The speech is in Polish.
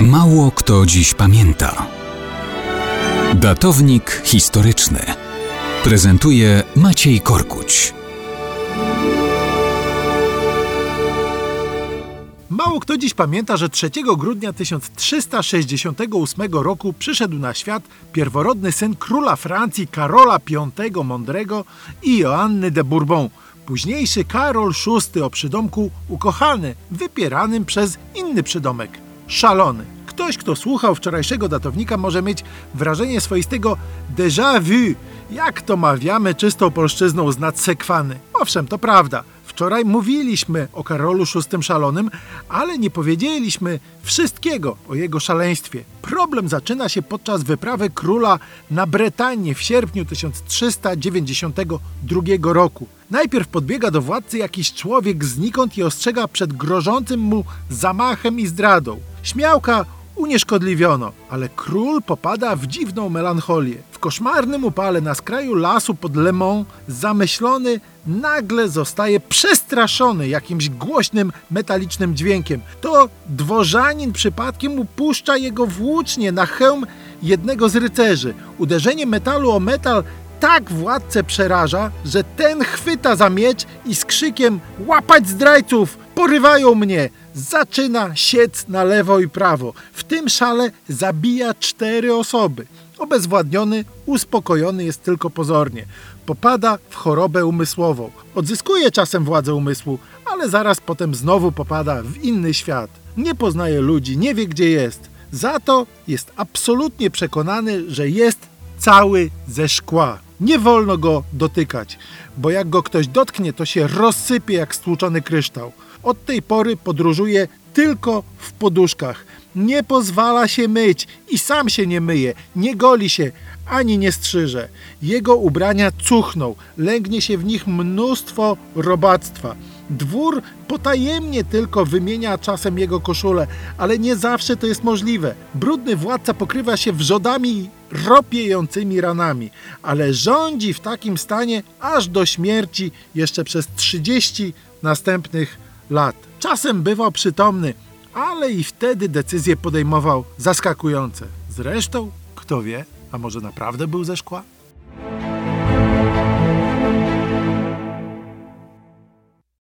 Mało kto dziś pamięta. Datownik historyczny prezentuje Maciej Korkuć. Mało kto dziś pamięta, że 3 grudnia 1368 roku przyszedł na świat pierworodny syn króla Francji Karola V Mądrego i Joanny de Bourbon, późniejszy Karol VI o przydomku ukochany, wypieranym przez inny przydomek szalony. Ktoś, kto słuchał wczorajszego datownika, może mieć wrażenie swoistego déjà vu, jak to mawiamy czystą polszczyzną z nadsekwany. Owszem, to prawda. Wczoraj mówiliśmy o Karolu VI Szalonym, ale nie powiedzieliśmy wszystkiego o jego szaleństwie. Problem zaczyna się podczas wyprawy króla na Bretanię w sierpniu 1392 roku. Najpierw podbiega do władcy jakiś człowiek znikąd i ostrzega przed grożącym mu zamachem i zdradą. Śmiałka unieszkodliwiono, ale król popada w dziwną melancholię. W koszmarnym upale na skraju lasu pod Le Mans zamyślony nagle zostaje przestraszony jakimś głośnym, metalicznym dźwiękiem. To dworzanin przypadkiem upuszcza jego włócznie na hełm jednego z rycerzy. Uderzenie metalu o metal tak władcę przeraża, że ten chwyta za miecz i z krzykiem łapać zdrajców, porywają mnie, zaczyna siec na lewo i prawo. W tym szale zabija cztery osoby. Obezwładniony, uspokojony jest tylko pozornie. Popada w chorobę umysłową. Odzyskuje czasem władzę umysłu, ale zaraz potem znowu popada w inny świat. Nie poznaje ludzi, nie wie gdzie jest. Za to jest absolutnie przekonany, że jest cały ze szkła. Nie wolno go dotykać, bo jak go ktoś dotknie, to się rozsypie jak stłuczony kryształ. Od tej pory podróżuje tylko w poduszkach. Nie pozwala się myć i sam się nie myje, nie goli się ani nie strzyże. Jego ubrania cuchną, lęgnie się w nich mnóstwo robactwa. Dwór potajemnie tylko wymienia czasem jego koszulę, ale nie zawsze to jest możliwe. Brudny władca pokrywa się wrzodami ropiejącymi ranami, ale rządzi w takim stanie aż do śmierci jeszcze przez 30 następnych lat. Czasem bywał przytomny, ale i wtedy decyzje podejmował zaskakujące. Zresztą, kto wie, a może naprawdę był ze szkła?